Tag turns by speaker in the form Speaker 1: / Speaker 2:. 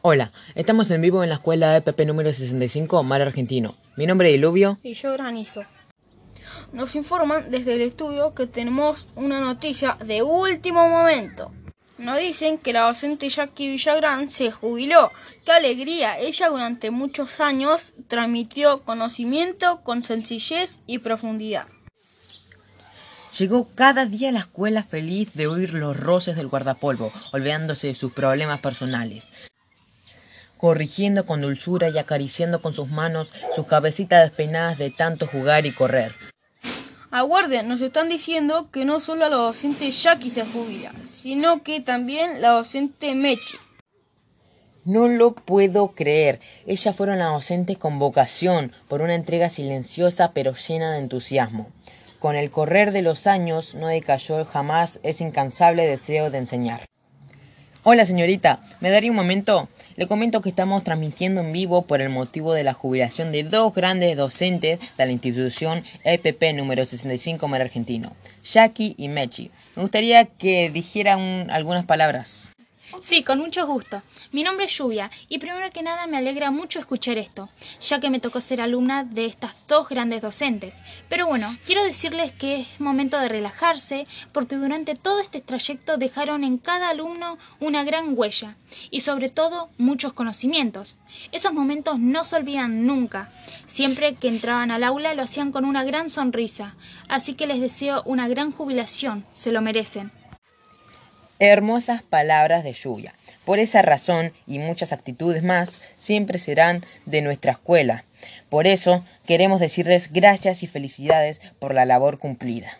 Speaker 1: Hola, estamos en vivo en la escuela EPP número 65, Mar Argentino. Mi nombre es Iluvio.
Speaker 2: Y yo Granizo. Nos informan desde el estudio que tenemos una noticia de último momento. Nos dicen que la docente Jackie Villagrán se jubiló. ¡Qué alegría! Ella durante muchos años transmitió conocimiento con sencillez y profundidad.
Speaker 1: Llegó cada día a la escuela feliz de oír los roces del guardapolvo, olvidándose de sus problemas personales corrigiendo con dulzura y acariciando con sus manos sus cabecitas despeinadas de tanto jugar y correr.
Speaker 2: Aguarden, nos están diciendo que no solo la docente Jackie se jubila, sino que también la docente Mechi.
Speaker 1: No lo puedo creer. Ellas fueron las docentes con vocación, por una entrega silenciosa pero llena de entusiasmo. Con el correr de los años no decayó jamás ese incansable deseo de enseñar. Hola señorita, ¿me daría un momento? Le comento que estamos transmitiendo en vivo por el motivo de la jubilación de dos grandes docentes de la institución EPP número 65 Mar Argentino, Jackie y Mechi. Me gustaría que dijeran algunas palabras.
Speaker 3: Sí, con mucho gusto. Mi nombre es Lluvia y primero que nada me alegra mucho escuchar esto, ya que me tocó ser alumna de estas dos grandes docentes. Pero bueno, quiero decirles que es momento de relajarse porque durante todo este trayecto dejaron en cada alumno una gran huella y sobre todo muchos conocimientos. Esos momentos no se olvidan nunca. Siempre que entraban al aula lo hacían con una gran sonrisa, así que les deseo una gran jubilación, se lo merecen.
Speaker 1: Hermosas palabras de lluvia. Por esa razón y muchas actitudes más, siempre serán de nuestra escuela. Por eso queremos decirles gracias y felicidades por la labor cumplida.